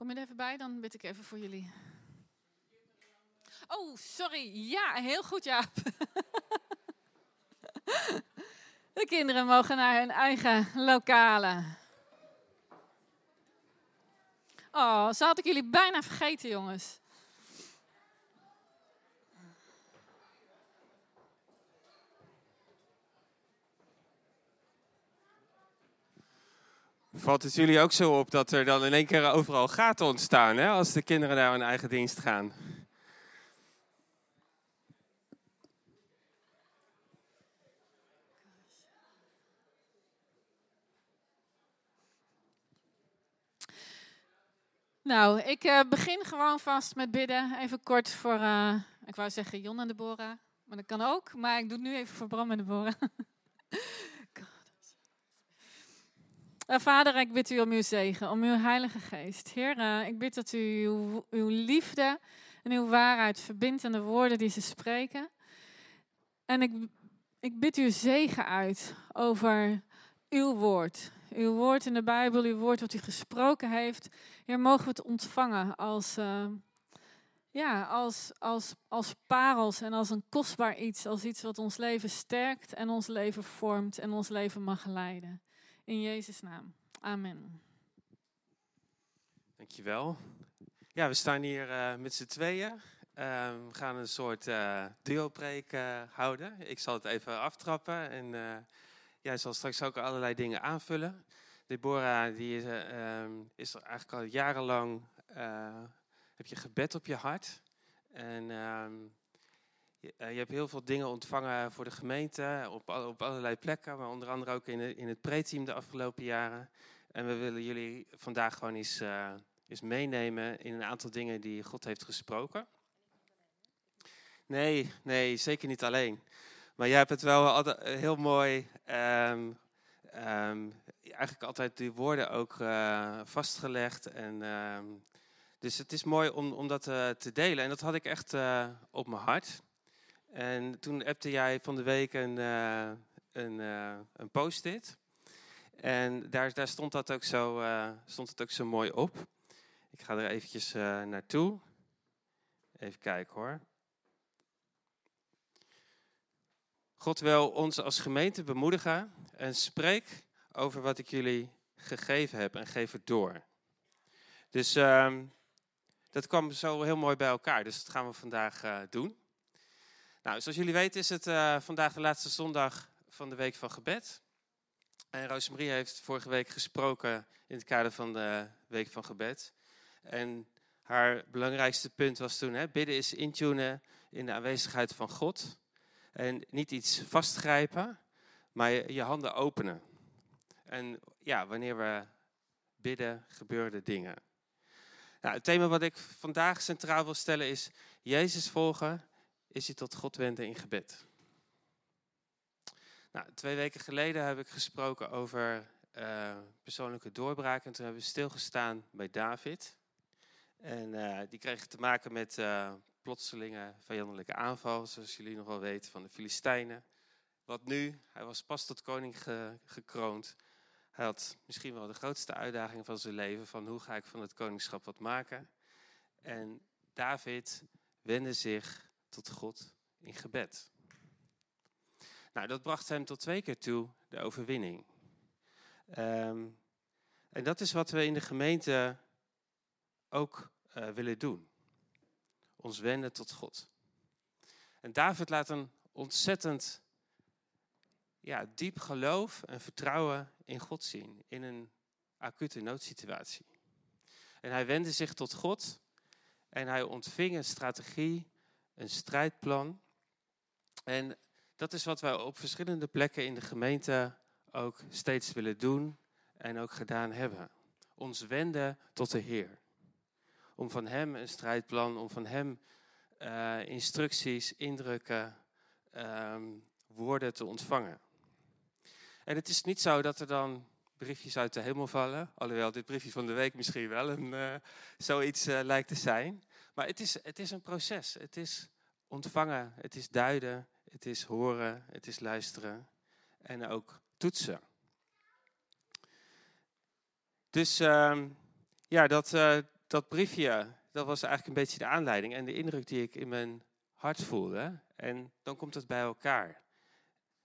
Kom je er even bij, dan bid ik even voor jullie. Oh, sorry. Ja, heel goed, Jaap. De kinderen mogen naar hun eigen lokale. Oh, zo had ik jullie bijna vergeten, jongens. Valt het jullie ook zo op dat er dan in één keer overal gaten ontstaan hè, als de kinderen naar hun eigen dienst gaan? Nou, ik uh, begin gewoon vast met bidden. Even kort voor, uh, ik wou zeggen Jon en Deborah, maar dat kan ook. Maar ik doe het nu even voor Bram en Deborah. Uh, Vader, ik bid u om uw zegen, om uw Heilige Geest. Heer, uh, ik bid dat u uw, liefde en uw waarheid verbindt aan de woorden die ze spreken. En ik, ik bid uw zegen uit over uw woord. Uw woord in de Bijbel, uw woord wat u gesproken heeft. Heer, mogen we het ontvangen als, uh, ja, als, als, als parels en als een kostbaar iets. Als iets wat ons leven sterkt en ons leven vormt en ons leven mag leiden. In Jezus' naam. Amen. Dankjewel. Ja, we staan hier uh, met z'n tweeën. Uh, we gaan een soort uh, houden. Ik zal het even aftrappen en jij zal straks ook allerlei dingen aanvullen. Deborah, die is, ehm, is er eigenlijk al jarenlang, heb je gebed op je hart. En ehm, je, je, hebt heel veel dingen ontvangen voor de gemeente op, op allerlei plekken, maar onder andere ook in, in het pre-team de afgelopen jaren. En we willen jullie vandaag gewoon eens, uh, eens meenemen in een aantal dingen die God heeft gesproken. Nee, nee, zeker niet alleen. Maar jij hebt het wel heel mooi, um, um, eigenlijk altijd die woorden ook uh, vastgelegd. En, um, dus het is mooi om, om dat te delen. En dat had ik echt op mijn hart. En toen appte jij van de week een, uh, een, uh, een post-it. En daar, daar stond, dat ook zo, uh, stond het ook zo mooi op. Ik ga er eventjes naartoe. Even kijken hoor. God wil ons als gemeente bemoedigen en spreek over wat ik jullie gegeven heb en geef het door. Dus um, dat kwam zo heel mooi bij elkaar. Dus dat gaan we vandaag doen. Nou, zoals jullie weten is het uh, vandaag de laatste zondag van de week van gebed. En Rosemarie heeft vorige week gesproken in het kader van de week van gebed. En haar belangrijkste punt was toen, hè, bidden is intunen in de aanwezigheid van God. En niet iets vastgrijpen, maar je, handen openen. En ja, wanneer we bidden, gebeuren dingen. Nou, het thema wat ik vandaag centraal wil stellen is Jezus volgen is je tot God wenden in gebed. Nou, twee weken geleden heb ik gesproken over uh, persoonlijke doorbraak. En toen hebben we stilgestaan bij David. En uh, die kreeg te maken met uh, plotselinge vijandelijke aanval, zoals jullie nog wel weten, van de Filistijnen. Wat nu? Hij was pas tot koning ge gekroond. Hij had misschien wel de grootste uitdaging van zijn leven, van hoe ga ik van het koningschap wat maken. En David wendde zich tot God in gebed. Nou, dat bracht hem tot twee keer toe de overwinning. Um, en dat is wat we in de gemeente ook uh, willen doen. Ons wenden tot God. En David laat een ontzettend ja, diep geloof en vertrouwen in God zien. In een acute noodsituatie. En hij wendde zich tot God. En hij ontving een strategie een strijdplan. En dat is wat wij op verschillende plekken in de gemeente ook steeds willen doen en ook gedaan hebben. Ons wenden tot de Heer. Om van Hem een strijdplan, om van Hem uh, instructies, indrukken, um, woorden te ontvangen. En het is niet zo dat er dan briefjes uit de hemel vallen, alhoewel dit briefje van de week misschien wel een, uh, zoiets uh, lijkt te zijn. Maar het is, het is een proces. Het is ontvangen, het is duiden, het is horen, het is luisteren en ook toetsen. Dus uh, ja, dat, uh, dat briefje, dat was eigenlijk een beetje de aanleiding en de indruk die ik in mijn hart voelde. En dan komt het bij elkaar.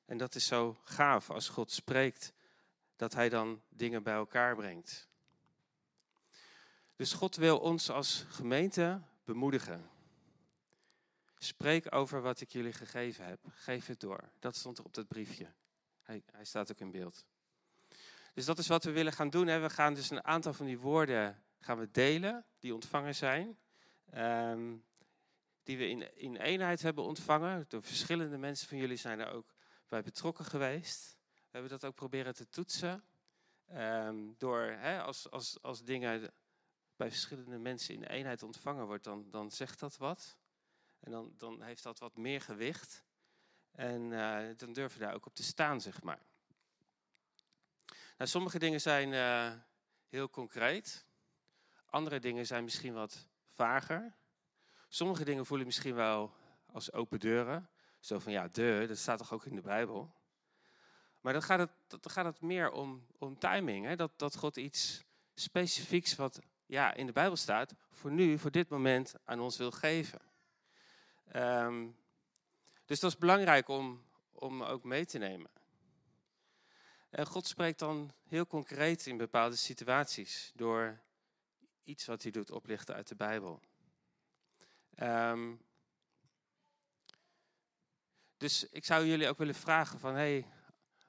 En dat is zo gaaf als God spreekt, dat Hij dan dingen bij elkaar brengt. Dus God wil ons als gemeente bemoedigen. Spreek over wat ik jullie gegeven heb. Geef het door. Dat stond er op dat briefje. Hij, hij staat ook in beeld. Dus dat is wat we willen gaan doen. Hè. We gaan dus een aantal van die woorden gaan we delen, die ontvangen zijn. Um, die we in, in eenheid hebben ontvangen. Door verschillende mensen van jullie zijn er ook bij betrokken geweest. We hebben dat ook proberen te toetsen. Um, door, hè, als, als, als dingen bij verschillende mensen in eenheid ontvangen wordt, dan, dan zegt dat wat. En dan, dan heeft dat wat meer gewicht. En uh, dan durven we daar ook op te staan, zeg maar. Nou, sommige dingen zijn uh, heel concreet. Andere dingen zijn misschien wat vager. Sommige dingen voelen misschien wel als open deuren. Zo van ja, de, dat staat toch ook in de Bijbel. Maar dan gaat het, dan gaat het meer om, om timing. Hè? Dat, dat God iets specifieks wat ja, in de Bijbel staat, voor nu, voor dit moment, aan ons wil geven. Um, dus dat is belangrijk om, om ook mee te nemen. En God spreekt dan heel concreet in bepaalde situaties door iets wat hij doet oplichten uit de Bijbel. Um, dus ik zou jullie ook willen vragen van, hey,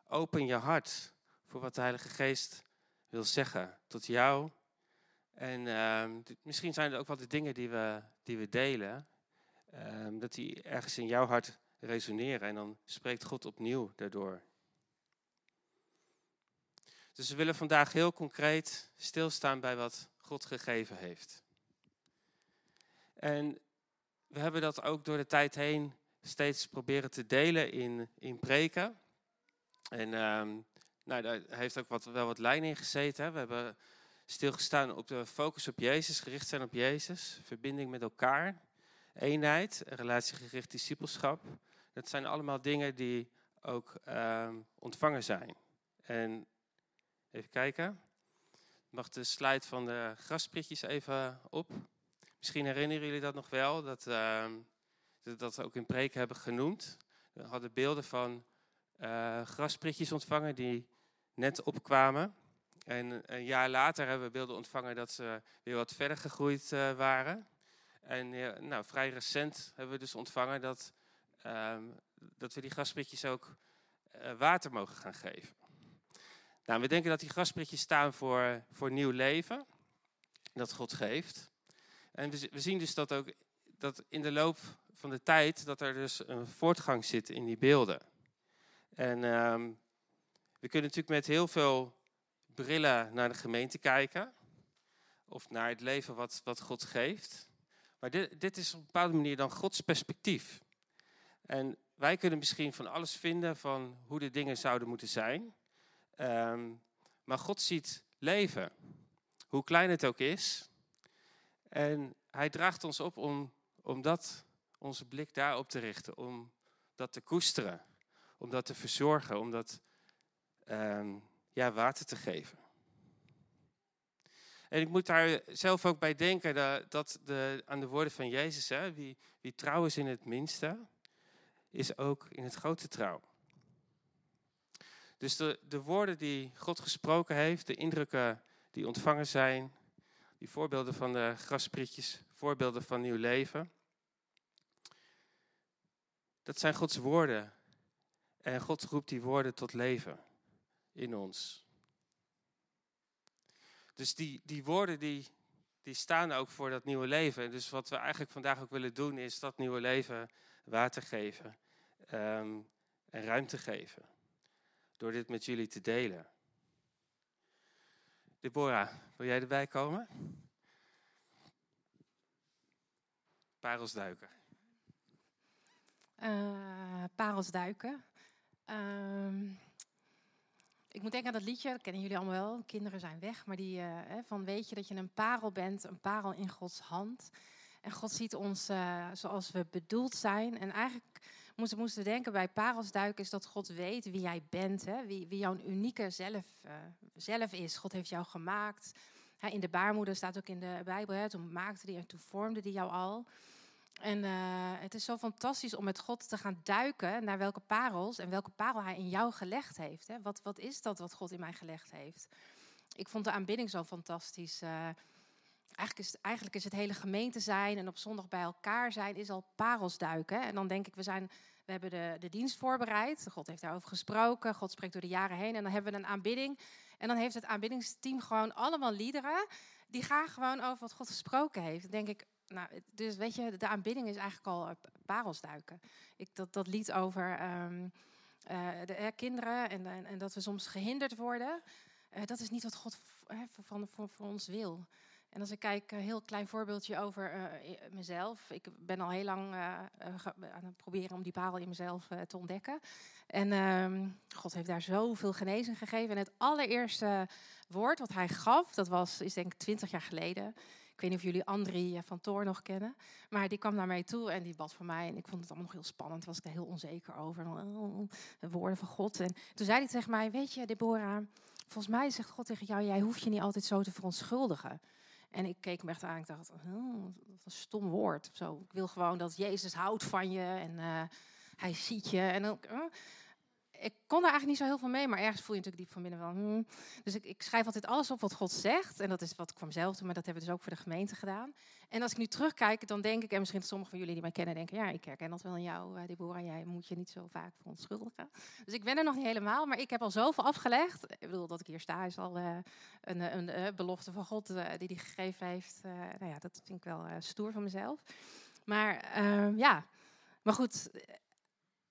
open je hart voor wat de Heilige Geest wil zeggen tot jou. En um, misschien zijn er ook wel de dingen die we, die we delen, um, dat die ergens in jouw hart resoneren en dan spreekt God opnieuw daardoor. Dus we willen vandaag heel concreet stilstaan bij wat God gegeven heeft. En we hebben dat ook door de tijd heen steeds proberen te delen in, in preken. En um, nou, daar heeft ook wat, wel wat lijn in gezeten. We hebben stilgestaan op de focus op Jezus, gericht zijn op Jezus, verbinding met elkaar, eenheid, relatiegericht discipelschap. Dat zijn allemaal dingen die ook um, ontvangen zijn. En even kijken. Mag de slide van de graspritjes even op? Misschien herinneren jullie dat nog wel, dat uh, dat ook in preken hebben genoemd. We hadden beelden van uh, graspritjes ontvangen die net opkwamen. En een jaar later hebben we beelden ontvangen dat ze weer wat verder gegroeid uh, waren. En nou, vrij recent hebben we dus ontvangen dat, uh, dat we die graspritjes ook water mogen gaan geven. Nou, we denken dat die graspritjes staan voor, voor nieuw leven. Dat God geeft. En we, zien dus dat ook dat in de loop van de tijd dat er dus een voortgang zit in die beelden. En um, we kunnen natuurlijk met heel veel brillen naar de gemeente kijken. Of naar het leven wat, wat God geeft. Maar dit, dit is op een bepaalde manier dan Gods perspectief. En wij kunnen misschien van alles vinden van hoe de dingen zouden moeten zijn. Um, maar God ziet leven, hoe klein het ook is. En hij draagt ons op om, om dat, onze blik daarop te richten, om dat te koesteren, om dat te verzorgen, om dat um, ja, water te geven. En ik moet daar zelf ook bij denken dat, dat de, aan de woorden van Jezus, hè, wie, wie trouw is in het minste, is ook in het grote trouw. Dus de, de woorden die God gesproken heeft, de indrukken die ontvangen zijn, die voorbeelden van de grasprietjes, voorbeelden van nieuw leven, dat zijn Gods woorden. En God roept die woorden tot leven in ons. Dus die, die woorden die, die staan ook voor dat nieuwe leven. Dus wat we eigenlijk vandaag ook willen doen, is dat nieuwe leven water geven um, en ruimte geven. Door dit met jullie te delen. Deborah, wil jij erbij komen? Parels duiken. Uh, parels duiken. Uh, ik moet denken aan dat liedje, dat kennen jullie allemaal wel. Kinderen zijn weg, maar die uh, van weet je dat je een parel bent, een parel in Gods hand. En God ziet ons uh, zoals we bedoeld zijn. En eigenlijk moesten, moesten denken bij parelsduiken is dat God weet wie jij bent. Hè? Wie, wie jouw unieke zelf, uh, zelf is. God heeft jou gemaakt. in de baarmoeder staat ook in de Bijbel, hè, toen maakte die en toen vormde die jou al. En uh, het is zo fantastisch om met God te gaan duiken naar welke parels en welke parel hij in jou gelegd heeft. Hè. Wat, wat is dat wat God in mij gelegd heeft? Ik vond de aanbidding zo fantastisch. Uh, eigenlijk, is, eigenlijk is het hele gemeente zijn en op zondag bij elkaar zijn, is al parels duiken. En dan denk ik, we, zijn, we hebben de, de dienst voorbereid. God heeft daarover gesproken. God spreekt door de jaren heen. En dan hebben we een aanbidding. En dan heeft het aanbiddingsteam gewoon allemaal liederen. Die gaan gewoon over wat God gesproken heeft. Dan denk ik, nou, dus weet je, de aanbidding is eigenlijk al parels duiken. Ik, dat, dat lied over um, uh, de kinderen en, en, dat we soms gehinderd worden. Uh, dat is niet wat God van, voor, voor ons wil. En als ik kijk, een heel klein voorbeeldje over mezelf. Ik ben al heel lang aan het proberen om die parel in mezelf te ontdekken. En uh, God heeft daar zoveel genezing gegeven. En het allereerste woord wat hij gaf, dat was, is denk ik twintig jaar geleden. Ik weet niet of jullie Andrie van Toor nog kennen. Maar die kwam naar mij toe en die bad voor mij. En ik vond het allemaal nog heel spannend. Was ik er heel onzeker over. Oh, de woorden van God. En toen zei hij tegen mij, weet je Deborah, volgens mij zegt God tegen jou, jij hoeft je niet altijd zo te verontschuldigen. En ik keek me echt aan. Ik dacht, oh, wat een stom woord. Zo. Ik wil gewoon dat Jezus houdt van je en uh, hij ziet je. En dan, ik kon daar eigenlijk niet zo heel veel mee, maar ergens voel je natuurlijk diep van binnen wel. Hmm. Dus ik, ik, schrijf altijd alles op wat God zegt. En dat is wat ik voor mezelf doe, maar dat hebben we dus ook voor de gemeente gedaan. En als ik nu terugkijk, dan denk ik, en misschien sommigen van jullie die mij kennen denken, ja, ik herken dat wel in jou, uh, Deborah. Jij moet je niet zo vaak verontschuldigen. Dus ik ben er nog niet helemaal, maar ik heb al zoveel afgelegd. Ik bedoel, dat ik hier sta is al uh, een, een, een, belofte van God uh, die hij gegeven heeft. nou ja, dat vind ik wel stoer van mezelf. Maar ehm, ja, maar goed,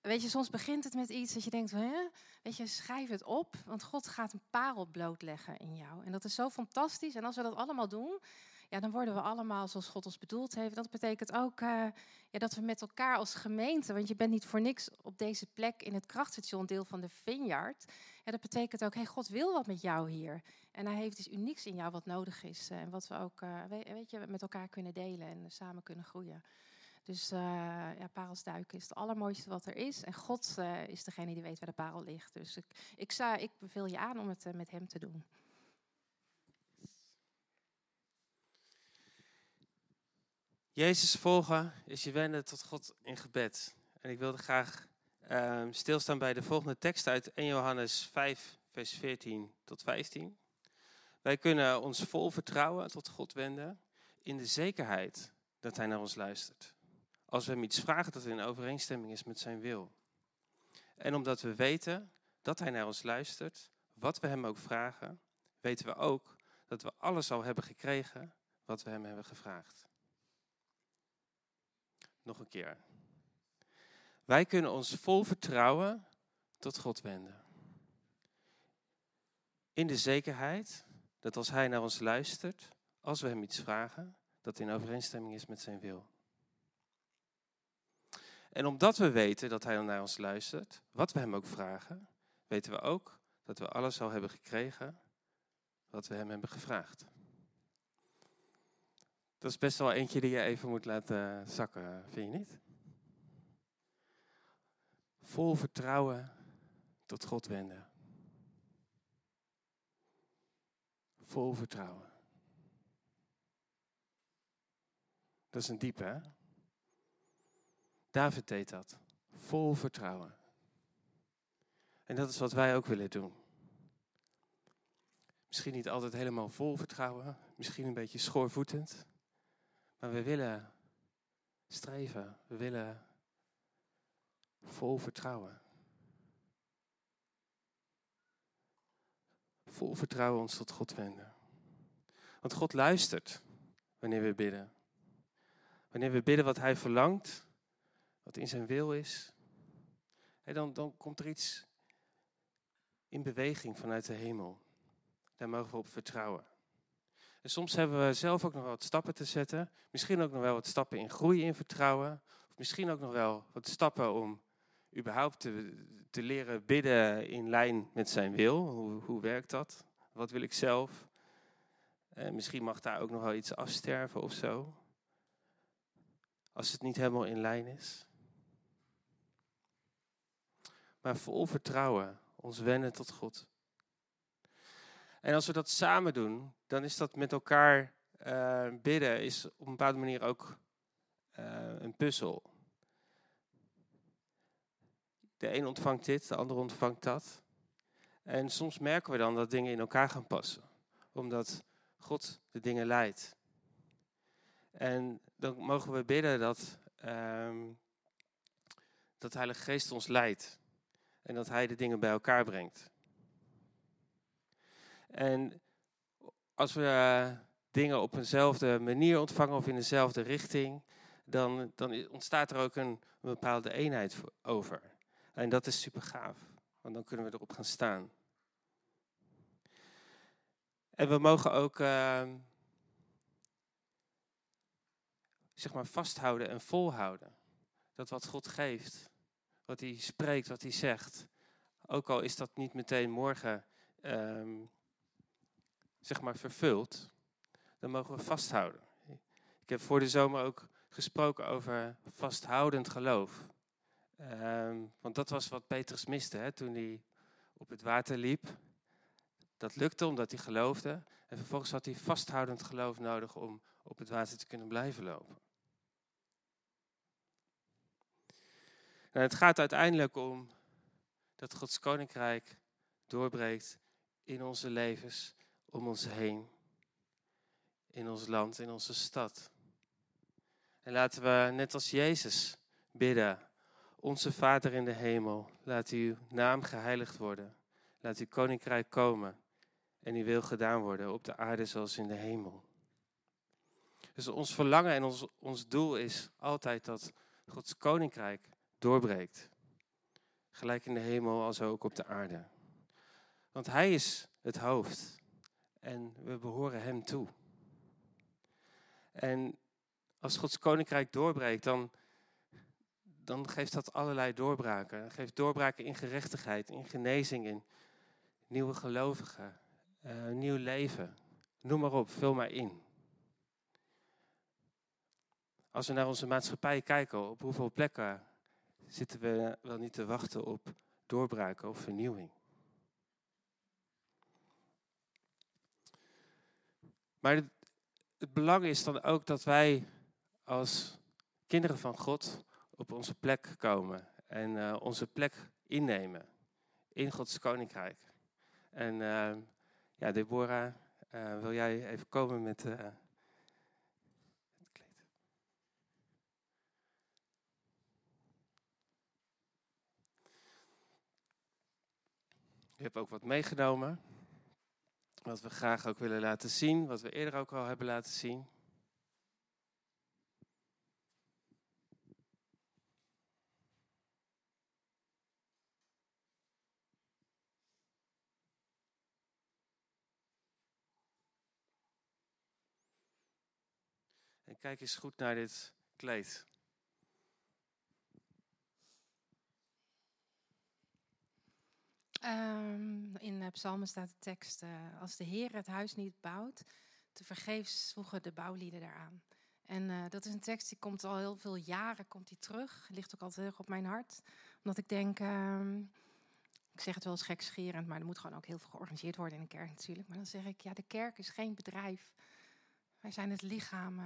Weet je, soms begint het met iets dat je denkt, hè? weet je, schrijf het op, want God gaat een parel blootleggen in jou. En dat is zo fantastisch. En als we dat allemaal doen, ja, dan worden we allemaal zoals God ons bedoeld heeft. Dat betekent ook uh, ja, dat we met elkaar als gemeente, want je bent niet voor niks op deze plek in het krachtstation deel van de Vineyard. Ja, dat betekent ook, hey, God wil wat met jou hier. En hij heeft iets unieks in jou wat nodig is. Uh, en wat we ook, weet, weet, je, met elkaar kunnen delen en samen kunnen groeien. Dus uh, ja, parelsduiken is het allermooiste wat er is. En God uh, is degene die weet waar de parel ligt. Dus ik, ik, zou, ik beveel je aan om het uh, met hem te doen. Jezus volgen is je wenden tot God in gebed. En ik wilde graag ehm, stilstaan bij de volgende tekst uit 1 Johannes 5, vers 14 tot 15. Wij kunnen ons vol vertrouwen tot God wenden in de zekerheid dat Hij naar ons luistert als we hem iets vragen dat in overeenstemming is met zijn wil. En omdat we weten dat hij naar ons luistert, wat we hem ook vragen, weten we ook dat we alles al hebben gekregen wat we hem hebben gevraagd. Nog een keer. Wij kunnen ons vol vertrouwen tot God wenden. In de zekerheid dat als Hij naar ons luistert, als we Hem iets vragen, dat in overeenstemming is met Zijn wil. En omdat we weten dat Hij naar ons luistert, wat we Hem ook vragen, weten we ook dat we alles al hebben gekregen wat we Hem hebben gevraagd. Dat is best wel eentje die je even moet laten zakken, vind je niet? Vol vertrouwen tot God wenden. Vol vertrouwen. Dat is een diepe, hè? David deed dat. Vol vertrouwen. En dat is wat wij ook willen doen. Misschien niet altijd helemaal vol vertrouwen, misschien een beetje schoorvoetend. Maar we willen streven, we willen vol vertrouwen. Vol vertrouwen ons tot God wenden. Want God luistert wanneer we bidden. Wanneer we bidden wat Hij verlangt, wat in zijn wil is, dan, dan komt er iets in beweging vanuit de hemel. Daar mogen we op vertrouwen. En soms hebben we zelf ook nog wel wat stappen te zetten. Misschien ook nog wel wat stappen in groei in vertrouwen. Of misschien ook nog wel wat stappen om überhaupt te, te leren bidden in lijn met zijn wil. Hoe, hoe werkt dat? Wat wil ik zelf? En misschien mag daar ook nog wel iets afsterven of zo. Als het niet helemaal in lijn is maar vol vertrouwen ons wennen tot God. En als we dat samen doen, dan is dat met elkaar uh, bidden is op een bepaalde manier ook uh, een puzzel. De een ontvangt dit, de ander ontvangt dat. En soms merken we dan dat dingen in elkaar gaan passen, omdat God de dingen leidt. En dan mogen we bidden dat, uh, dat de Heilige Geest ons leidt en dat Hij de dingen bij elkaar brengt. En als we uh, dingen op eenzelfde manier ontvangen of in dezelfde richting, dan, dan ontstaat er ook een, bepaalde eenheid over. En dat is super gaaf, want dan kunnen we erop gaan staan. En we mogen ook uh, zeg maar vasthouden en volhouden. Dat wat God geeft, wat hij spreekt, wat hij zegt. Ook al is dat niet meteen morgen um, zeg maar vervuld, dan mogen we vasthouden. Ik heb voor de zomer ook gesproken over vasthoudend geloof. Um, want dat was wat Petrus miste hè, toen hij op het water liep. Dat lukte omdat hij geloofde. En vervolgens had hij vasthoudend geloof nodig om op het water te kunnen blijven lopen. En het gaat uiteindelijk om dat Gods koninkrijk doorbreekt in onze levens, om ons heen, in ons land, in onze stad. En laten we net als Jezus bidden. Onze Vader in de hemel, laat uw naam geheiligd worden. Laat uw koninkrijk komen en uw wil gedaan worden op de aarde zoals in de hemel. Dus ons verlangen en ons, ons doel is altijd dat Gods koninkrijk doorbreekt. Gelijk in de hemel als ook op de aarde. Want Hij is het hoofd en we behoren Hem toe. En als Gods koninkrijk doorbreekt, dan, dan geeft dat allerlei doorbraken. Geeft doorbraken in gerechtigheid, in genezing, in nieuwe gelovigen, uh, nieuw leven. Noem maar op, vul maar in. Als we naar onze maatschappij kijken, op hoeveel plekken zitten we wel niet te wachten op doorbraken of vernieuwing. Maar het, belang is dan ook dat wij als kinderen van God op onze plek komen en uh, onze plek innemen in Gods koninkrijk. En uh, ja, Deborah, uh, wil jij even komen met Je hebt ook wat meegenomen, wat we graag ook willen laten zien, wat we eerder ook al hebben laten zien. En kijk eens goed naar dit kleed. Um, in uh, Psalmen staat de tekst: uh, Als de Heer het huis niet bouwt, te vergeefs voegen de bouwlieden eraan. En uh, dat is een tekst die komt al heel veel jaren komt die terug. Ligt ook altijd op mijn hart. Omdat ik denk, um, ik zeg het wel eens gekscherend, maar er moet gewoon ook heel veel georganiseerd worden in een kerk natuurlijk. Maar dan zeg ik, ja, de kerk is geen bedrijf. Wij zijn het lichaam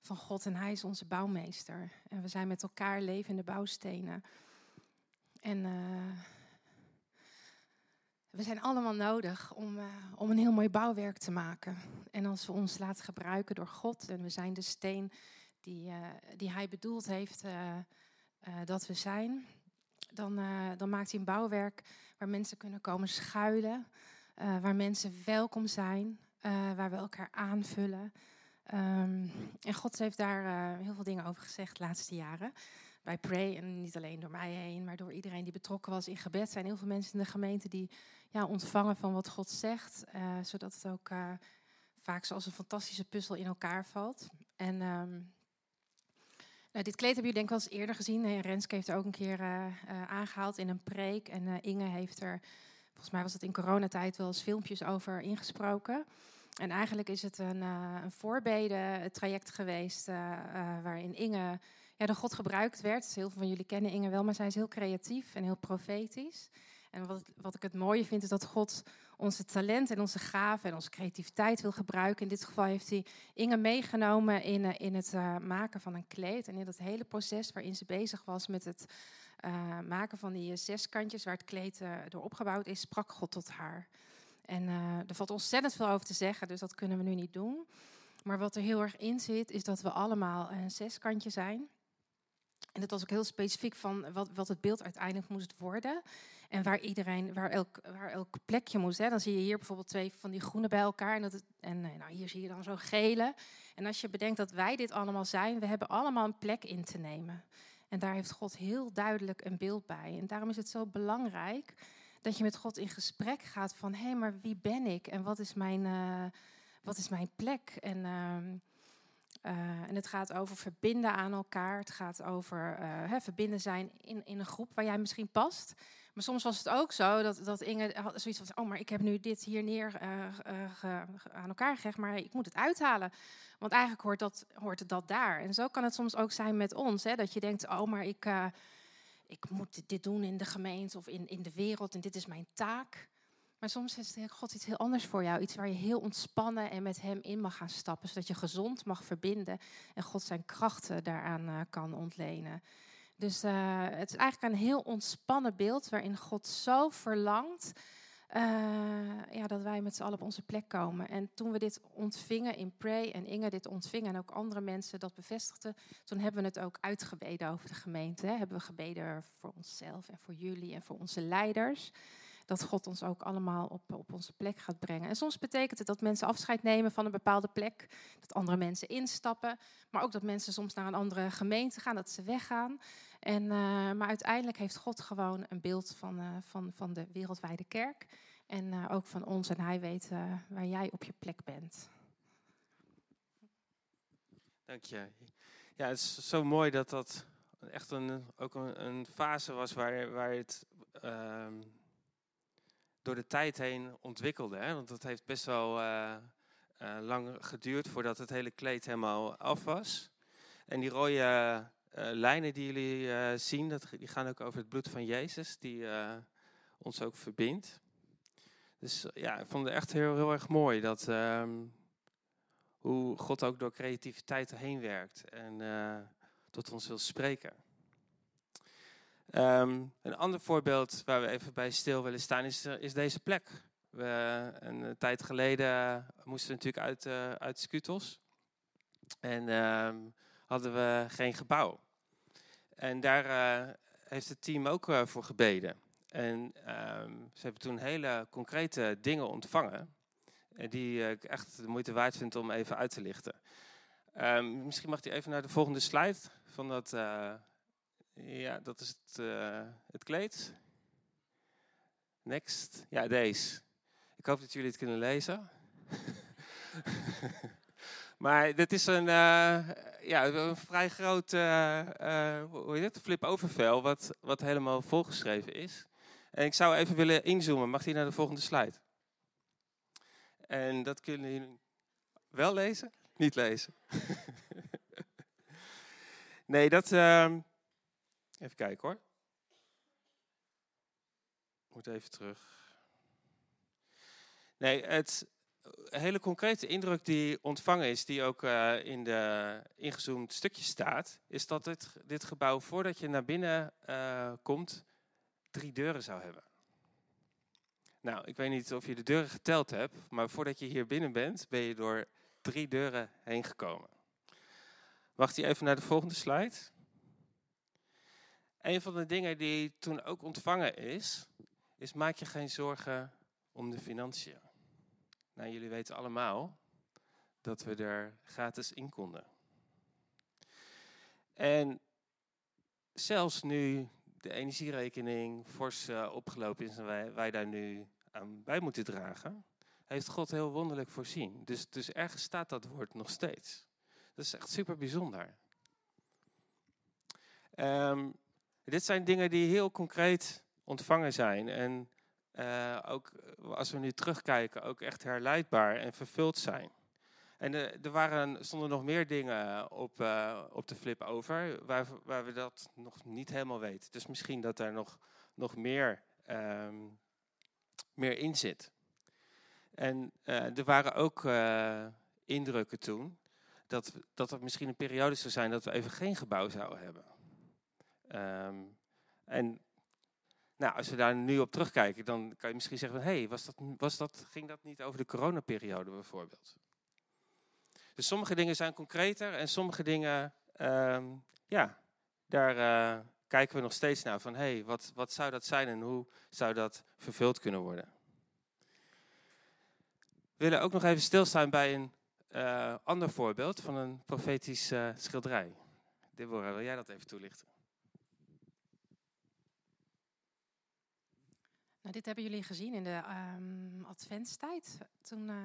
van God en Hij is onze bouwmeester. En we zijn met elkaar levende bouwstenen. En we zijn allemaal nodig om, uh, om een heel mooi bouwwerk te maken. En als we ons laten gebruiken door God en we zijn de steen die, uh, die Hij bedoeld heeft dat we zijn, dan, dan maakt hij een bouwwerk waar mensen kunnen komen schuilen, waar mensen welkom zijn, waar we elkaar aanvullen. Um, en God heeft daar heel veel dingen over gezegd de laatste jaren. Bij Pray, en niet alleen door mij heen, maar door iedereen die betrokken was in gebed. zijn heel veel mensen in de gemeente die ja, ontvangen van wat God zegt. Uh, zodat het ook uh, vaak zoals een fantastische puzzel in elkaar valt. En um, nou, dit kleed heb je denk ik wel eens eerder gezien. Renske heeft er ook een keer aangehaald in een preek. En Inge heeft er, volgens mij was het in coronatijd, wel eens filmpjes over ingesproken. En eigenlijk is het een, uh, een voorbeden-traject geweest uh, uh, waarin Inge ja, door God gebruikt werd. Heel veel van jullie kennen Inge wel, maar zij is heel creatief en heel profetisch. En wat, wat ik het mooie vind, is dat God onze talent en onze gaven en onze creativiteit wil gebruiken. In dit geval heeft hij Inge meegenomen in, eh, in het uh, maken van een kleed. En in dat hele proces waarin ze bezig was met het uh, maken van die zeskantjes waar het kleed door opgebouwd is, sprak God tot haar. En er valt ontzettend veel over te zeggen, dus dat kunnen we nu niet doen. Maar wat er heel erg in zit, is dat we allemaal een zeskantje zijn. En dat was ook heel specifiek van wat, wat het beeld uiteindelijk moest worden. En waar iedereen, waar elk, waar elk plekje moest. Hè. Dan zie je hier bijvoorbeeld twee van die groene bij elkaar. En, dat en eh, nou, hier zie je dan zo'n gele. En als je bedenkt dat wij dit allemaal zijn, we hebben allemaal een plek in te nemen. En daar heeft God heel duidelijk een beeld bij. En daarom is het zo belangrijk dat je met God in gesprek gaat van... hé, hey, maar wie ben ik en wat is mijn, uh, wat is mijn plek? En... Uh, uh, en het gaat over verbinden aan elkaar. Het gaat over uh, hè, verbinden zijn in, in een groep waar jij misschien past. Maar soms was het ook zo dat, dat Inge zoiets van: Oh, maar ik heb nu dit hier neer uh, aan elkaar gelegd, maar ik moet het uithalen. Want eigenlijk hoort, dat, hoort dat daar. En zo kan het soms ook zijn met ons: hè, dat je denkt: Oh, maar ik, ik moet dit doen in de gemeente of in, in de wereld en dit is mijn taak. Maar soms is God iets heel anders voor jou. Iets waar je heel ontspannen en met Hem in mag gaan stappen. Zodat je gezond mag verbinden en God zijn krachten daaraan kan ontlenen. Dus uh, het is eigenlijk een heel ontspannen beeld waarin God zo verlangt uh, ja, dat wij met z'n allen op onze plek komen. En toen we dit ontvingen in Pray en Inge dit ontvingen en ook andere mensen dat bevestigden, toen hebben we het ook uitgebeden over de gemeente. Hè. Hebben we gebeden voor onszelf en voor jullie en voor onze leiders dat God ons ook allemaal op, op onze plek gaat brengen. En soms betekent het dat mensen afscheid nemen van een bepaalde plek, dat andere mensen instappen, maar ook dat mensen soms naar een andere gemeente gaan, dat ze weggaan. En, uh, maar uiteindelijk heeft God gewoon een beeld van, uh, van, van de wereldwijde kerk en uh, ook van ons en hij weet waar jij op je plek bent. Dank je. Ja, het is zo mooi dat dat echt een, ook een, een fase was waar, waar het ehm, door de tijd heen ontwikkelde. Hè? Want dat heeft best wel uh, lang geduurd voordat het hele kleed helemaal af was. En die rode uh, lijnen die jullie zien, dat, die gaan ook over het bloed van Jezus, die ons ook verbindt. Dus ja, ik vond het echt heel, heel erg mooi dat, ehm, hoe God ook door creativiteit heen werkt en tot ons wil spreken. Um, een ander voorbeeld waar we even bij stil willen staan is, uh, is deze plek. We, een, een tijd geleden moesten we natuurlijk uit, uh, uit. En um, hadden we geen gebouw. En daar heeft het team ook voor gebeden. En um, ze hebben toen hele concrete dingen ontvangen. Die ik echt de moeite waard vind om even uit te lichten. misschien mag hij even naar de volgende slide van dat ja, dat is het, uh, het kleed. Next. Ja, deze. Ik hoop dat jullie het kunnen lezen. maar dit is een, uh, ja, een vrij groot uh, hoe heet het? flip-over vel, wat, wat helemaal volgeschreven is. En ik zou even willen inzoomen. Mag die naar de volgende slide? En dat kunnen jullie wel lezen? Niet lezen. nee, dat... Uh, Even kijken hoor. Moet even terug. Nee, het hele concrete indruk die ontvangen is, die ook uh, in de ingezoomd stukje staat, is dat dit, dit gebouw voordat je naar binnen uh, komt, drie deuren zou hebben. Nou, ik weet niet of je de deuren geteld hebt, maar voordat je hier binnen bent, ben je door drie deuren heen gekomen. Wacht je even naar de volgende slide. Een van de dingen die toen ook ontvangen is, is maak je geen zorgen om de financiën. Nou, jullie weten allemaal dat we er gratis in konden. En zelfs nu de energierekening fors uh, opgelopen is en wij, wij daar nu aan bij moeten dragen, heeft God heel wonderlijk voorzien. Dus, dus ergens staat dat woord nog steeds. Dat is echt super bijzonder. Um, dit zijn dingen die heel concreet ontvangen zijn. En uh, ook als we nu terugkijken, ook echt herleidbaar en vervuld zijn. En er, er waren, stonden nog meer dingen op, op de flip over, waar, waar we dat nog niet helemaal weten. Dus misschien dat er nog, nog meer ehm, meer in zit. En eh, er waren ook indrukken toen dat, dat misschien een periode zou zijn dat we even geen gebouw zouden hebben. Ehm, en nou, als we daar nu op terugkijken, dan kan je misschien zeggen van... hé, hey, was dat, was dat, ging dat niet over de coronaperiode bijvoorbeeld? Dus sommige dingen zijn concreter en sommige dingen, um, ja, daar uh, kijken we nog steeds naar. Van hé, hey, wat, wat zou dat zijn en hoe zou dat vervuld kunnen worden? We willen ook nog even stilstaan bij een uh, ander voorbeeld van een profetisch uh, schilderij. Deborah, wil jij dat even toelichten? Nou, dit hebben jullie gezien in de um, adventstijd. Toen, uh,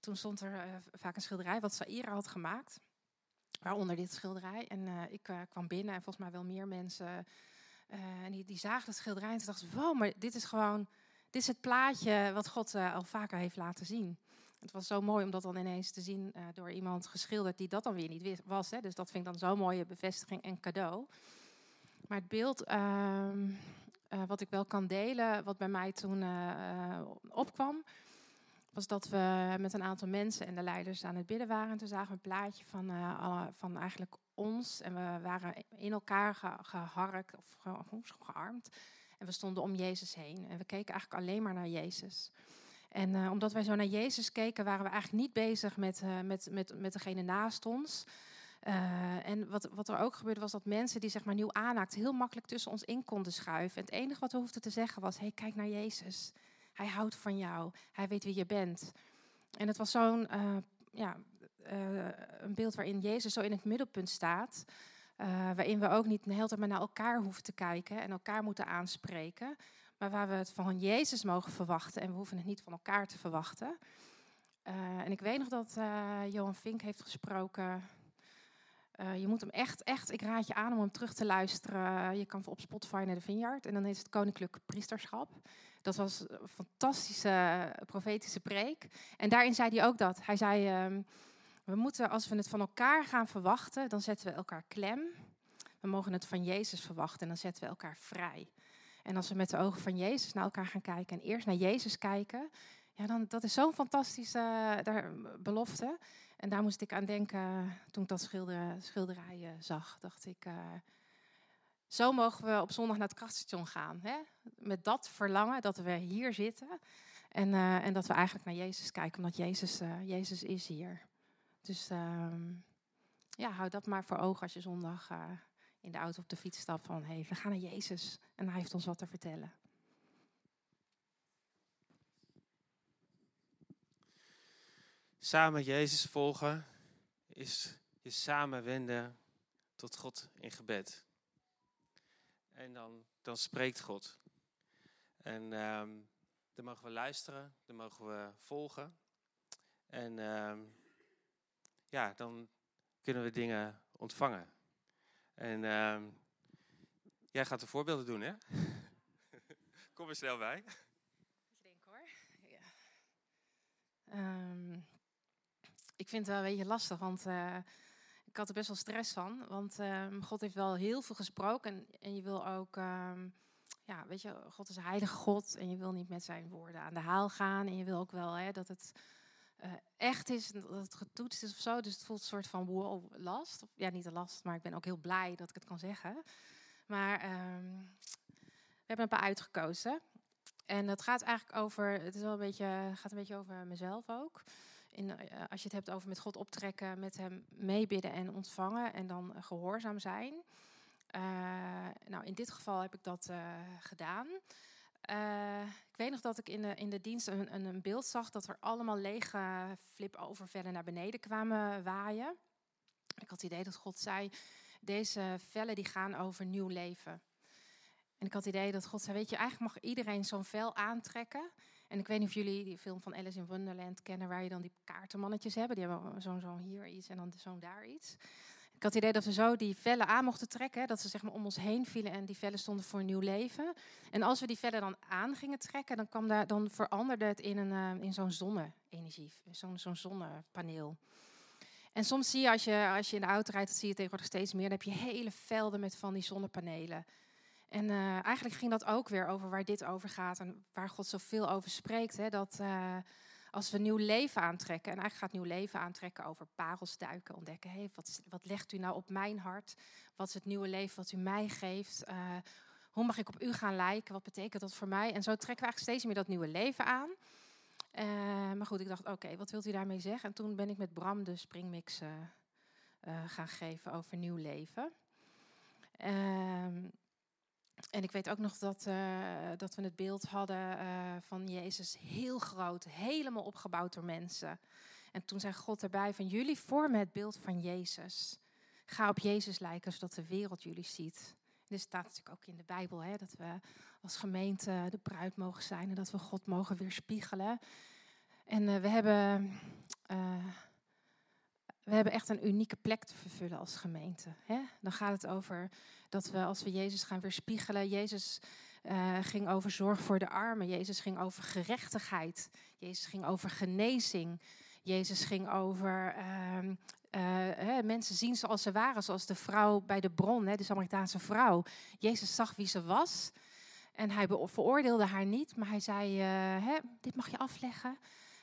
toen stond er uh, vaak een schilderij wat Saira had gemaakt. Waaronder dit schilderij. En uh, ik kwam binnen en volgens mij wel meer mensen. en die, die zagen het schilderij en dachten, wow, maar dit is gewoon... Dit is het plaatje wat God al vaker heeft laten zien. Het was zo mooi om dat dan ineens te zien door iemand geschilderd die dat dan weer niet was. Hè. Dus dat vind ik dan zo'n mooie bevestiging en cadeau. Maar het beeld ehm, uh, wat ik wel kan delen, wat bij mij toen uh, opkwam, was dat we met een aantal mensen en de leiders aan het bidden waren. En toen zagen we een plaatje van, van eigenlijk ons. En we waren in elkaar ge, geharkt of ge, gearmd. En we stonden om Jezus heen. En we keken eigenlijk alleen maar naar Jezus. En omdat wij zo naar Jezus keken, waren we eigenlijk niet bezig met, met, met, met degene naast ons. Uh, en wat, wat er ook gebeurde was dat mensen die zeg maar nieuw aanhaakten heel makkelijk tussen ons in konden schuiven. En het enige wat we hoefden te zeggen was, hey, kijk naar Jezus. Hij houdt van jou. Hij weet wie je bent. En het was zo'n uh, ja, uh, een beeld waarin Jezus zo in het middelpunt staat. waarin we ook niet de hele tijd maar naar elkaar hoeven te kijken en elkaar moeten aanspreken. Maar waar we het van Jezus mogen verwachten en we hoeven het niet van elkaar te verwachten. en ik weet nog dat Johan Vink heeft gesproken uh, je moet hem echt, echt, ik raad je aan om hem terug te luisteren. Je kan op Spotify naar de Vineyard en dan is het Koninklijk Priesterschap. Dat was een fantastische profetische preek. En daarin zei hij ook dat. Hij zei, uh, we moeten, als we het van elkaar gaan verwachten, dan zetten we elkaar klem. We mogen het van Jezus verwachten en dan zetten we elkaar vrij. En als we met de ogen van Jezus naar elkaar gaan kijken en eerst naar Jezus kijken, ja, dan, dat is zo'n fantastische daar, belofte. En daar moest ik aan denken toen ik dat schilder, schilderij zag. Dacht ik, uh, zo mogen we op zondag naar het krachtstation gaan. Hè? Met dat verlangen dat we hier zitten. En, uh, en dat we eigenlijk naar Jezus kijken, omdat Jezus, Jezus is hier. Dus uh, ja, hou dat maar voor ogen als je zondag in de auto op de fiets stapt. Van hey, we gaan naar Jezus en hij heeft ons wat te vertellen. Samen Jezus volgen is je samen wenden tot God in gebed. En dan, dan spreekt God. En um, dan mogen we luisteren, dan mogen we volgen. En um, ja, dan kunnen we dingen ontvangen. En um, jij gaat de voorbeelden doen, hè? Kom er snel bij. Ik hoor. Ja. Ik vind het wel een beetje lastig, want uh, ik had er best wel stress van. Want uh, God heeft wel heel veel gesproken. En, en je wil ook, uh, ja, weet je, God is een heilige God. En je wil niet met zijn woorden aan de haal gaan. En je wil ook wel hè, dat het eh, echt is, dat het getoetst is of zo. Dus het voelt een soort van wow, last. Ja, niet een last, maar ik ben ook heel blij dat ik het kan zeggen. Maar ehm, we hebben een paar uitgekozen. En dat gaat eigenlijk over, het is wel een beetje, gaat een beetje over mezelf ook uh, als je het hebt over met God optrekken, met hem meebidden en ontvangen en dan uh, gehoorzaam zijn. Uh, nou, in dit geval heb ik dat gedaan. ik weet nog dat ik in de, in de dienst een, een, een beeld zag dat er allemaal lege flip-over naar beneden kwamen waaien. Ik had het idee dat God zei, deze vellen die gaan over nieuw leven. En ik had het idee dat God zei, weet je, eigenlijk mag iedereen zo'n vel aantrekken. En ik weet niet of jullie die film van Alice in Wonderland kennen, waar je dan die kaartenmannetjes hebben. Die hebben zo'n zo hier iets en dan zo'n daar iets. Ik had het idee dat we zo die vellen aan mochten trekken. Dat ze zeg maar om ons heen vielen en die vellen stonden voor een nieuw leven. En als we die vellen dan aan gingen trekken, dan, kwam daar, dan veranderde het in, een, uh, in zo'n zonne-energie. Zo'n zo'n zonnepaneel. En soms zie je als, je, als je in de auto rijdt, dat zie je tegenwoordig steeds meer. Dan heb je hele velden met van die zonnepanelen. En eh, eigenlijk ging dat ook weer over waar dit over gaat en waar God zoveel over spreekt. Hè, dat eh, als we nieuw leven aantrekken, en eigenlijk gaat nieuw leven aantrekken over parels duiken, ontdekken, hey, wat, wat legt u nou op mijn hart? Wat is het nieuwe leven wat u mij geeft? Uh, hoe mag ik op u gaan lijken? Wat betekent dat voor mij? En zo trekken we eigenlijk steeds meer dat nieuwe leven aan. Maar goed, ik dacht, oké, wat wilt u daarmee zeggen? En toen ben ik met Bram de springmix gaan geven over nieuw leven. En ik weet ook nog dat, uh, dat we het beeld hadden uh, van Jezus heel groot, helemaal opgebouwd door mensen. En toen zei God erbij van jullie vormen het beeld van Jezus. Ga op Jezus lijken zodat de wereld jullie ziet. Dit staat natuurlijk ook in de Bijbel, hè, dat we als gemeente de bruid mogen zijn en dat we God mogen weerspiegelen. En uh, we hebben we hebben echt een unieke plek te vervullen als gemeente. Hè? Dan gaat het over dat we als we Jezus gaan weerspiegelen. Jezus uh, ging over zorg voor de armen. Jezus ging over gerechtigheid. Jezus ging over genezing. Jezus ging over uh, uh, hè, mensen zien zoals ze waren, zoals de vrouw bij de bron, hè, de Samaritaanse vrouw. Jezus zag wie ze was en hij veroordeelde haar niet, maar hij zei: hè, Dit mag je afleggen.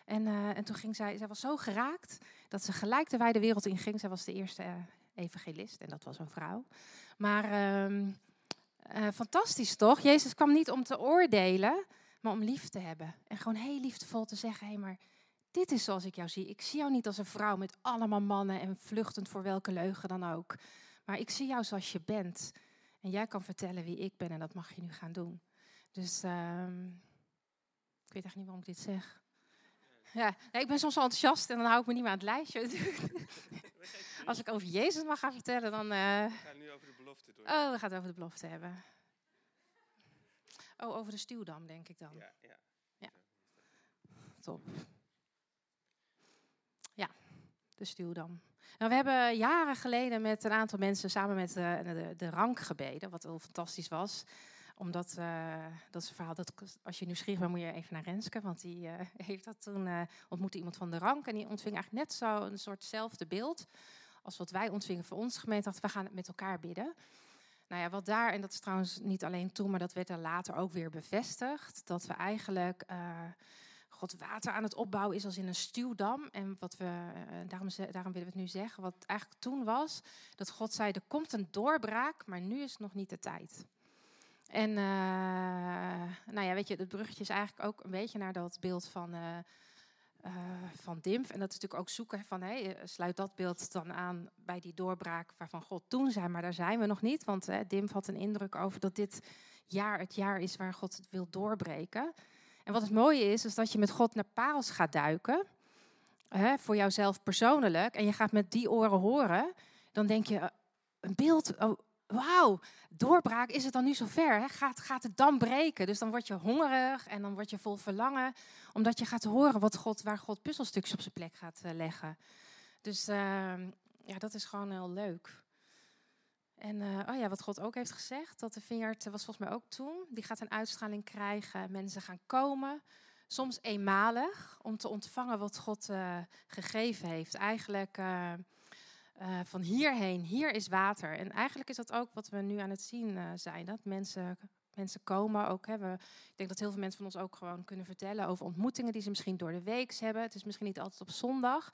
En, en toen ging zij, zij was zo geraakt dat ze gelijk de wijde wereld in ging. Zij was de eerste uh, evangelist en dat was een vrouw. Maar uh, fantastisch toch? Jezus kwam niet om te oordelen, maar om lief te hebben. En gewoon heel liefdevol te zeggen, hé hey, maar dit is zoals ik jou zie. Ik zie jou niet als een vrouw met allemaal mannen en vluchtend voor welke leugen dan ook. Maar ik zie jou zoals je bent. En jij kan vertellen wie ik ben en dat mag je nu gaan doen. Dus ehm, ik weet echt niet waarom ik dit zeg. Ja, nee, ik ben soms wel enthousiast en dan hou ik me niet meer aan het lijstje. Als ik over Jezus mag gaan vertellen, dan. Uh... We gaan nu over de belofte door. Oh, we gaan het over de belofte hebben. Oh, over de stuwdam, denk ik dan. Ja, ja. ja. Top. Ja, de stuwdam. Nou, we hebben jaren geleden met een aantal mensen samen met de, de, de rank gebeden, wat heel fantastisch was omdat, uh, dat verhaal, dat, als je nieuwsgierig bent, moet je even naar Renske. Want die uh, heeft dat toen, uh, ontmoette iemand van de rank. En die ontving eigenlijk net zo een soortzelfde beeld als wat wij ontvingen voor ons gemeente. Dacht, we gaan het met elkaar bidden. Nou ja, wat daar, en dat is trouwens niet alleen toen, maar dat werd er later ook weer bevestigd. Dat we eigenlijk God water aan het opbouwen is als in een stuwdam. En wat we, daarom, daarom willen we het nu zeggen, wat eigenlijk toen was, dat God zei, er komt een doorbraak, maar nu is nog niet de tijd. En uh, nou ja, weet je, het bruggetje is eigenlijk ook een beetje naar dat beeld van, uh, van Dimf. En dat is natuurlijk ook zoeken van, hey, sluit dat beeld dan aan bij die doorbraak waarvan God toen zei, maar daar zijn we nog niet. Want uh, Dimf had een indruk over dat dit jaar het jaar is waar God het wil doorbreken. En wat het mooie is, is dat je met God naar parels gaat duiken, hè, voor jouzelf persoonlijk, en je gaat met die oren horen, dan denk je, een beeld, oh, wauw, doorbraak, is het dan nu zover? Hè? Gaat, gaat het dan breken? Dus dan word je hongerig en dan word je vol verlangen, omdat je gaat horen wat God, waar God puzzelstukjes op zijn plek gaat uh, leggen. Dus uh, ja, dat is gewoon heel leuk. En uh, oh ja, wat God ook heeft gezegd, dat de vinger, was volgens mij ook toen, die gaat een uitstraling krijgen, mensen gaan komen, soms eenmalig, om te ontvangen wat God gegeven heeft. Eigenlijk uh, van hierheen, hier is water. En eigenlijk is dat ook wat we nu aan het zien uh, zijn. Dat mensen, mensen komen ook. Hè, we, ik denk dat heel veel mensen van ons ook gewoon kunnen vertellen over ontmoetingen die ze misschien door de week hebben. Het is misschien niet altijd op zondag.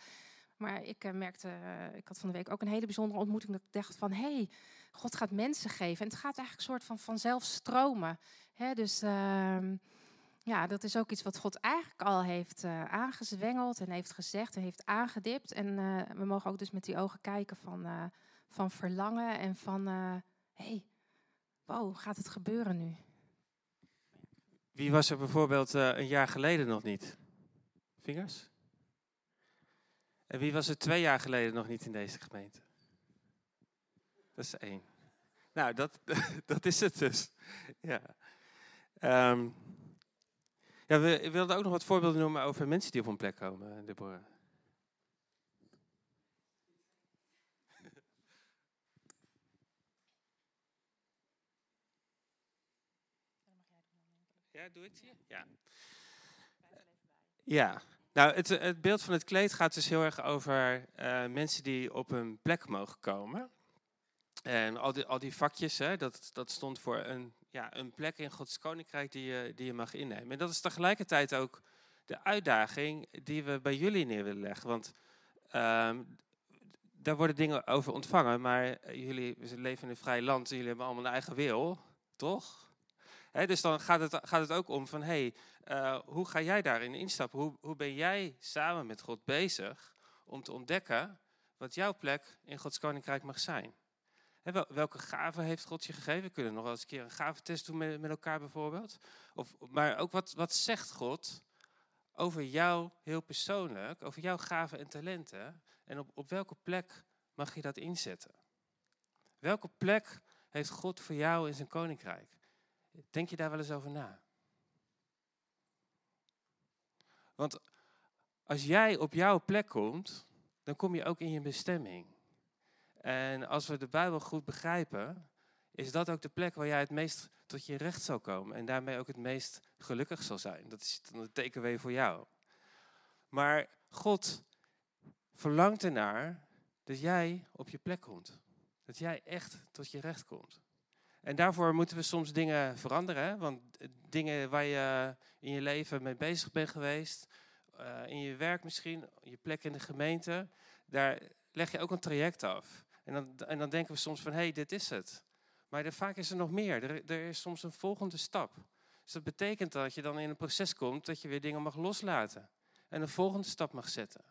Maar ik uh, merkte, ik had van de week ook een hele bijzondere ontmoeting. Dat ik dacht van, hé, hey, God gaat mensen geven. En het gaat eigenlijk een soort van vanzelf stromen. Hè, dus ehm, ja, dat is ook iets wat God eigenlijk al heeft uh, aangezwengeld en heeft gezegd en heeft aangedipt. En uh, we mogen ook dus met die ogen kijken van, uh, van verlangen en van, hé, hey, wow, gaat het gebeuren nu? Wie was er bijvoorbeeld een jaar geleden nog niet? Vingers? En wie was er twee jaar geleden nog niet in deze gemeente? Dat is één. Nou, dat, dat is het dus. Ja. Um, ja, we wilden ook nog wat voorbeelden noemen over mensen die op een plek komen, Deborah. Ja, doe het hier? Ja. Ja, nou, het, het, beeld van het kleed gaat dus heel erg over uh, mensen die op een plek mogen komen. En al die, al die vakjes, hè, dat, dat stond voor een, ja, een plek in Gods koninkrijk die je, die je mag innemen. En dat is tegelijkertijd ook de uitdaging die we bij jullie neer willen leggen. Want ehm, daar worden dingen over ontvangen, maar jullie leven in een vrij land en jullie hebben allemaal een eigen wil, toch? dus dan gaat het, gaat het ook om van, hey, uh, hoe ga jij daarin instappen? Hoe, hoe ben jij samen met God bezig om te ontdekken wat jouw plek in Gods koninkrijk mag zijn? Welke gaven heeft God je gegeven? We kunnen nog wel eens een keer een gaventest doen met, met elkaar bijvoorbeeld. Of, maar ook wat, wat zegt God over jou heel persoonlijk, over jouw gaven en talenten? En op, op welke plek mag je dat inzetten? Welke plek heeft God voor jou in zijn koninkrijk? Denk je daar wel eens over na? Want als jij op jouw plek komt, dan kom je ook in je bestemming. En als we de Bijbel goed begrijpen, is dat ook de plek waar jij het meest tot je recht zal komen. En daarmee ook het meest gelukkig zal zijn. Dat is teken weer voor jou. Maar God verlangt ernaar dat jij op je plek komt. Dat jij echt tot je recht komt. En daarvoor moeten we soms dingen veranderen. Hè? Want dingen waar je in je leven mee bezig bent geweest, uh, in je werk misschien, je plek in de gemeente, daar leg je ook een traject af. En dan, en dan denken we soms van, hé, hey, dit is het. Maar vaak is er nog meer. Er, er is soms een volgende stap. Dus dat betekent dat je dan in een proces komt dat je weer dingen mag loslaten. En een volgende stap mag zetten.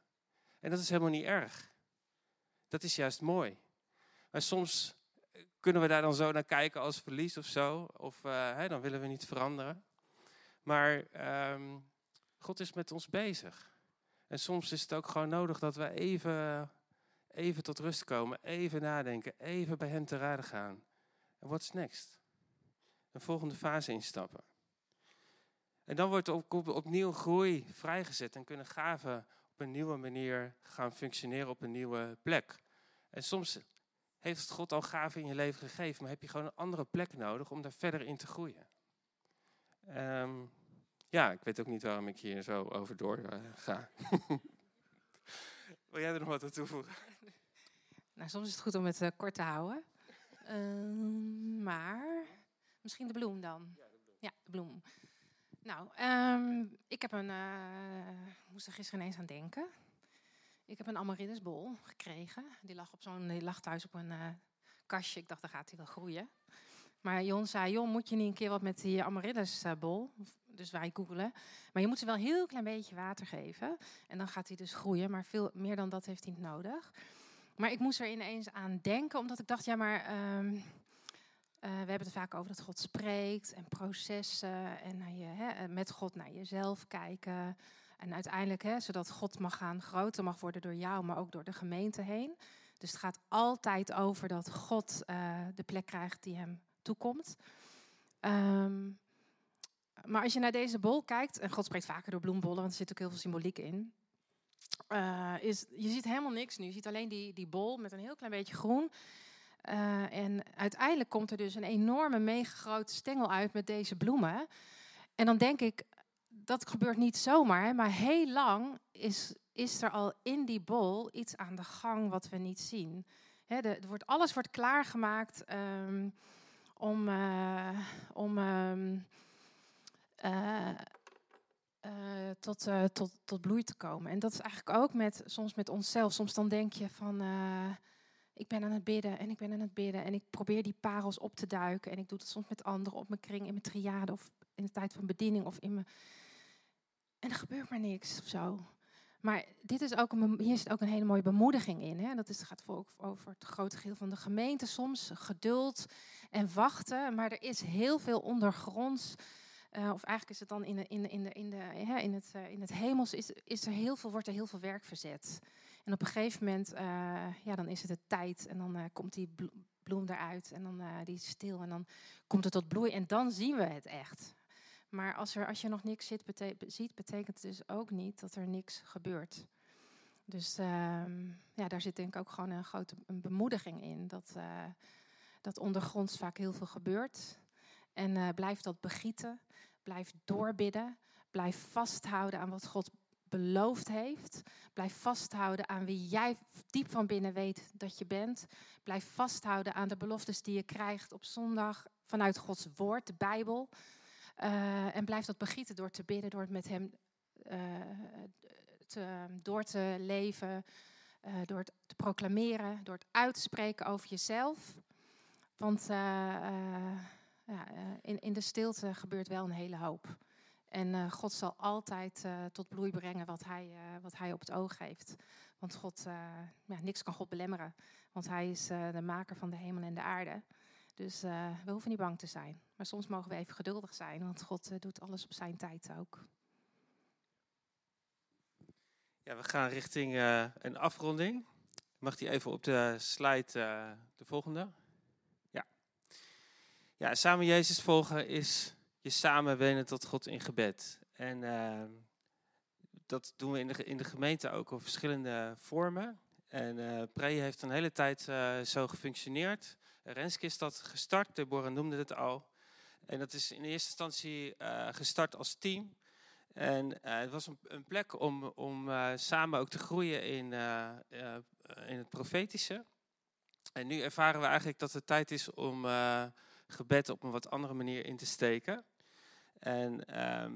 En dat is helemaal niet erg. Dat is juist mooi. Maar soms kunnen we daar dan zo naar kijken als verlies of zo. Of hè, dan willen we niet veranderen. Maar um, God is met ons bezig. En soms is het ook gewoon nodig dat we even, even tot rust komen. Even nadenken. Even bij hem te raden gaan. En what's next? Een volgende fase instappen. En dan wordt op, op, opnieuw groei vrijgezet en kunnen gaven op een nieuwe manier gaan functioneren op een nieuwe plek. En soms heeft God al gaven in je leven gegeven, maar heb je gewoon een andere plek nodig om daar verder in te groeien. Um, ja, ik weet ook niet waarom ik hier zo over door ga. Wil jij er nog wat aan toevoegen? Nou, soms is het goed om het uh, kort te houden. Uh, maar misschien de bloem dan. Ja, de bloem. Ja, de bloem. Nou, um, ik heb een. Uh, moest er gisteren ineens aan denken. Ik heb een amaryllisbol gekregen. Die lag, op zo'n, die lag thuis op een uh, kastje. Ik dacht, dan gaat hij wel groeien. Maar Jon zei, Jon, moet je niet een keer wat met die amaryllisbol? Dus wij googelen. Maar je moet ze wel een heel klein beetje water geven. En dan gaat hij dus groeien. Maar veel meer dan dat heeft hij niet nodig. Maar ik moest er ineens aan denken, omdat ik dacht, ja, maar... Um, uh, we hebben het vaak over dat God spreekt en processen en naar je, hè, met God naar jezelf kijken. En uiteindelijk, hè, zodat God mag gaan, groter mag worden door jou, maar ook door de gemeente heen. Dus het gaat altijd over dat God uh, de plek krijgt die hem toekomt. Um, maar als je naar deze bol kijkt, en God spreekt vaker door bloembollen, want er zit ook heel veel symboliek in. Uh, is, je ziet helemaal niks nu. Je ziet alleen die, die bol met een heel klein beetje groen. Uh, en uiteindelijk komt er dus een enorme, mega grote stengel uit met deze bloemen. En dan denk ik, dat gebeurt niet zomaar, maar heel lang is, is er al in die bol iets aan de gang wat we niet zien. Er wordt, alles wordt klaargemaakt um, om, uh, om um, uh, tot, uh, tot, tot bloei te komen. En dat is eigenlijk ook met, soms met onszelf. Soms dan denk je van, ik ben aan het bidden en ik ben aan het bidden. En ik probeer die parels op te duiken. En ik doe het soms met anderen op mijn kring, in mijn triade of in de tijd van bediening of in mijn en er gebeurt maar niks of zo. Maar dit is ook een, hier zit ook een hele mooie bemoediging in. Hè? Dat is, gaat voor, over het grote geheel van de gemeente soms. Geduld en wachten. Maar er is heel veel ondergronds. Uh, of eigenlijk is het dan in, het, hemels is, is er heel veel, wordt er heel veel werk verzet. En op een gegeven moment, uh, ja, dan is het de tijd. En dan komt die bloem eruit. En dan die is stil. En dan komt het tot bloei. En dan zien we het echt. Maar als, er, als je nog niks ziet, betekent het dus ook niet dat er niks gebeurt. Dus uh, ja, daar zit denk ik ook gewoon een grote een bemoediging in. Dat, dat ondergronds vaak heel veel gebeurt. En uh, blijf dat begieten. Blijf doorbidden. Blijf vasthouden aan wat God beloofd heeft. Blijf vasthouden aan wie jij diep van binnen weet dat je bent. Blijf vasthouden aan de beloftes die je krijgt op zondag vanuit Gods woord, de Bijbel. Eh, en blijf dat begieten door te bidden, door het met Hem eh, te, door te leven, uh, door het te proclameren, door het uit te spreken over jezelf. Want ja, in, in de stilte gebeurt wel een hele hoop. En God zal altijd tot bloei brengen wat hij, wat hij op het oog heeft. Want God, ja, niks kan God belemmeren. Want Hij is de maker van de hemel en de aarde. Dus we hoeven niet bang te zijn. Maar soms mogen we even geduldig zijn, want God doet alles op zijn tijd ook. Ja, we gaan richting een afronding. Mag die even op de slide, de volgende? Ja. Samen Jezus volgen is je samen wenen tot God in gebed. En dat doen we in de, in de gemeente ook op verschillende vormen. En uh, heeft een hele tijd zo gefunctioneerd. Renske is dat gestart, Deborah noemde het al. En dat is in eerste instantie uh, gestart als team. En het was een, plek om, om samen ook te groeien in, in het profetische. En nu ervaren we eigenlijk dat het tijd is om gebed op een wat andere manier in te steken. En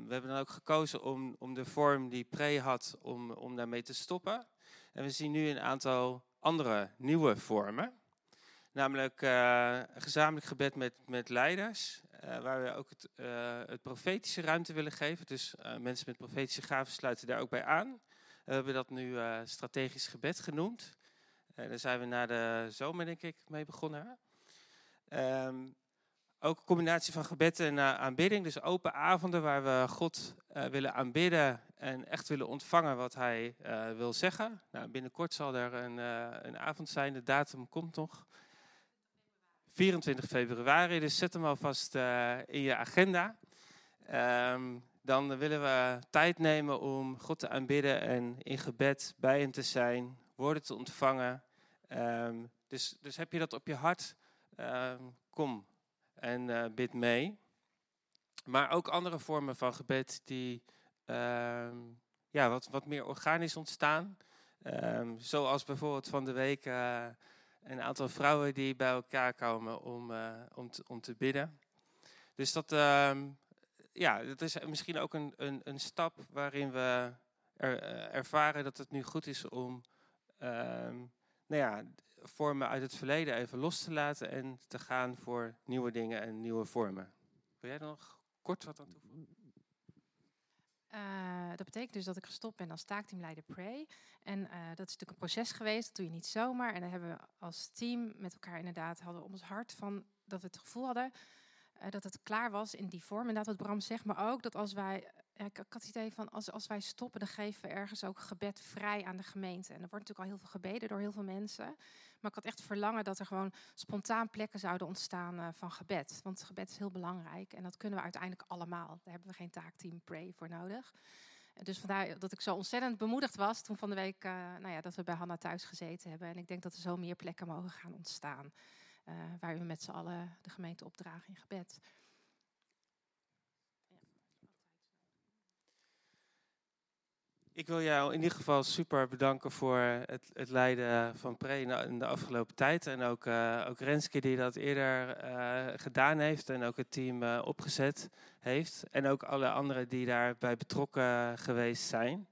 we hebben dan ook gekozen om, om de vorm die Pre had, om, om daarmee te stoppen. En we zien nu een aantal andere nieuwe vormen. Namelijk uh, gezamenlijk gebed met, met leiders, uh, waar we ook het, uh, het, profetische ruimte willen geven. Dus mensen met profetische gaven sluiten daar ook bij aan. We hebben dat nu strategisch gebed genoemd. daar zijn we na de zomer, denk ik, mee begonnen. Um, ook een combinatie van gebed en aanbidding. Dus open avonden waar we God willen aanbidden en echt willen ontvangen wat Hij wil zeggen. Nou, binnenkort zal er een, een avond zijn, de datum komt nog. 24 februari, dus zet hem alvast in je agenda. Um, dan willen we tijd nemen om God te aanbidden en in gebed bij hem te zijn, woorden te ontvangen. Um, dus, dus heb je dat op je hart, um, kom en uh, bid mee. Maar ook andere vormen van gebed die ja, wat, wat meer organisch ontstaan. zoals bijvoorbeeld van de week... Uh, een aantal vrouwen die bij elkaar komen om, uh, om, te, om te bidden. Dus dat, uh, ja, dat is misschien ook een, een, een stap waarin we er, ervaren dat het nu goed is om ehm, nou ja, vormen uit het verleden even los te laten en te gaan voor nieuwe dingen en nieuwe vormen. Wil jij nog kort wat aan toevoegen? Uh, dat betekent dus dat ik gestopt ben als taakteamleider Pray. En uh, dat is natuurlijk een proces geweest, dat doe je niet zomaar. En dan hebben we als team met elkaar inderdaad hadden om ons hart van dat we het gevoel hadden uh, dat het klaar was in die vorm. Inderdaad wat Bram zegt, maar ook dat als wij ik, had het idee van als, als wij stoppen, dan geven we ergens ook gebed vrij aan de gemeente. En er wordt natuurlijk al heel veel gebeden door heel veel mensen. Maar ik had echt verlangen dat er gewoon spontaan plekken zouden ontstaan uh, van gebed. Want gebed is heel belangrijk en dat kunnen we uiteindelijk allemaal. Daar hebben we geen taakteam Pray voor nodig. Dus vandaar dat ik zo ontzettend bemoedigd was toen van de week uh, nou ja, dat we bij Hanna thuis gezeten hebben. En ik denk dat er zo meer plekken mogen gaan ontstaan. Uh, waar we met z'n allen de gemeente opdragen in gebed. Ik wil jou in ieder geval super bedanken voor het, het leiden van Pre in de afgelopen tijd. En ook, uh, ook Renske die dat eerder uh, gedaan heeft en ook het team uh, opgezet heeft. En ook alle anderen die daarbij betrokken geweest zijn.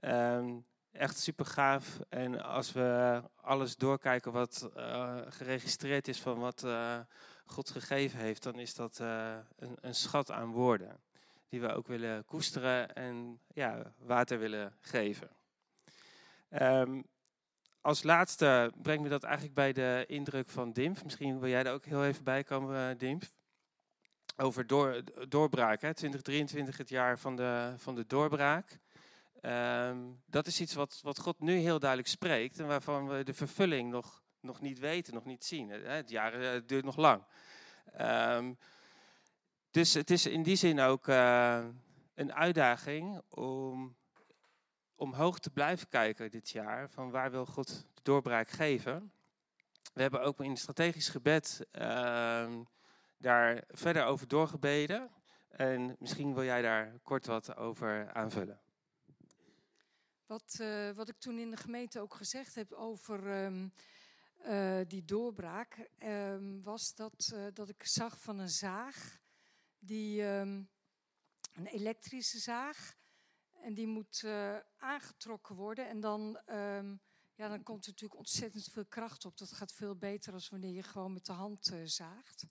Um, echt super gaaf. En als we alles doorkijken wat geregistreerd is van wat God gegeven heeft, dan is dat een, een schat aan woorden die we ook willen koesteren en ja, water willen geven. Um, als laatste brengt me dat eigenlijk bij de indruk van Dimf. Misschien wil jij daar ook heel even bij komen, eh, Dimf. Over door, doorbraak, hè? 2023 het jaar van de, van de doorbraak. Um, dat is iets wat, wat God nu heel duidelijk spreekt en waarvan we de vervulling nog, nog niet weten, nog niet zien. Het jaar het duurt nog lang. Um, dus het is in die zin ook uh, een uitdaging om omhoog te blijven kijken dit jaar. Van waar wil God de doorbraak geven? We hebben ook in strategisch gebed uh, daar verder over doorgebeden. En misschien wil jij daar kort wat over aanvullen. Wat, uh, wat ik toen in de gemeente ook gezegd heb over um, eh, die doorbraak, ehm, was dat, eh, dat ik zag van een zaag, die, ehm, een elektrische zaag, en die moet eh, aangetrokken worden. En dan, ehm, ja, dan komt er natuurlijk ontzettend veel kracht op. Dat gaat veel beter dan wanneer je gewoon met de hand zaagt.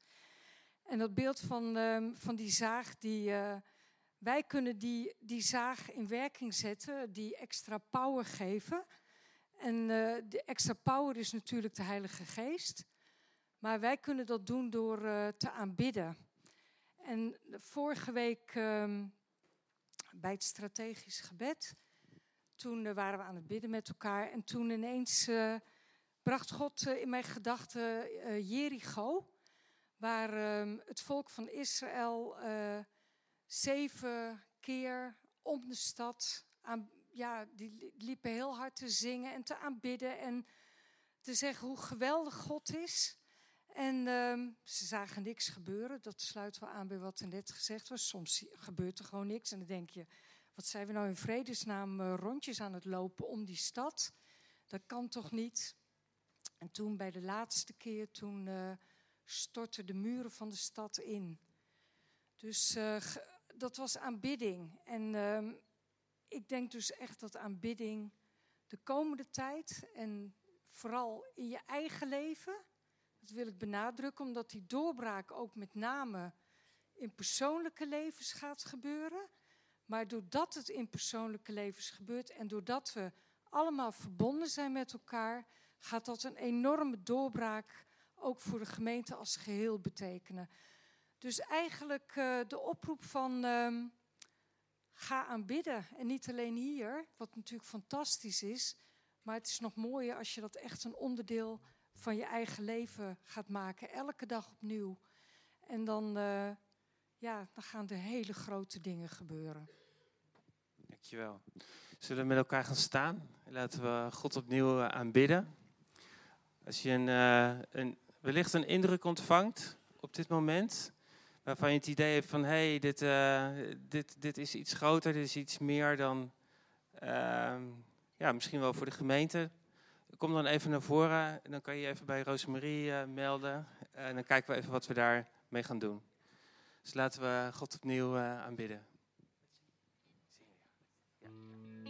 En dat beeld van, van die zaag, die, wij kunnen die, die zaag in werking zetten, die extra power geven. En de extra power is natuurlijk de Heilige Geest. Maar wij kunnen dat doen door te aanbidden. En vorige week um, bij het strategisch gebed, toen uh, waren we aan het bidden met elkaar. En toen ineens bracht God in mijn gedachten Jericho, waar um, het volk van Israël zeven keer om de stad aan, ja, die liepen heel hard te zingen en te aanbidden en te zeggen hoe geweldig God is. En uh, ze zagen niks gebeuren. Dat sluit wel aan bij wat er net gezegd was. Soms gebeurt er gewoon niks. En dan denk je, wat zijn we nou in vredesnaam uh, rondjes aan het lopen om die stad? Dat kan toch niet? En toen bij de laatste keer, toen uh, stortten de muren van de stad in. Dus uh, dat was aanbidding. En ehm, ik denk dus echt dat aanbidding de komende tijd en vooral in je eigen leven, dat wil ik benadrukken, omdat die doorbraak ook met name in persoonlijke levens gaat gebeuren. Maar doordat het in persoonlijke levens gebeurt en doordat we allemaal verbonden zijn met elkaar, gaat dat een enorme doorbraak ook voor de gemeente als geheel betekenen. Dus eigenlijk uh, de oproep van um, ga aanbidden. En niet alleen hier, wat natuurlijk fantastisch is. Maar het is nog mooier als je dat echt een onderdeel van je eigen leven gaat maken. Elke dag opnieuw. En dan, uh, ja, dan gaan er hele grote dingen gebeuren. Dankjewel. Zullen we met elkaar gaan staan? Laten we God opnieuw uh, aanbidden. Als je een, een, wellicht een indruk ontvangt op dit moment waarvan je het idee hebt van hé, hey, dit, dit, dit is iets groter, dit is iets meer dan uh, ja, misschien wel voor de gemeente. Kom dan even naar voren en dan kan je even bij Rosemarie uh, melden. En dan kijken we even wat we daarmee gaan doen. Dus laten we God opnieuw aanbidden.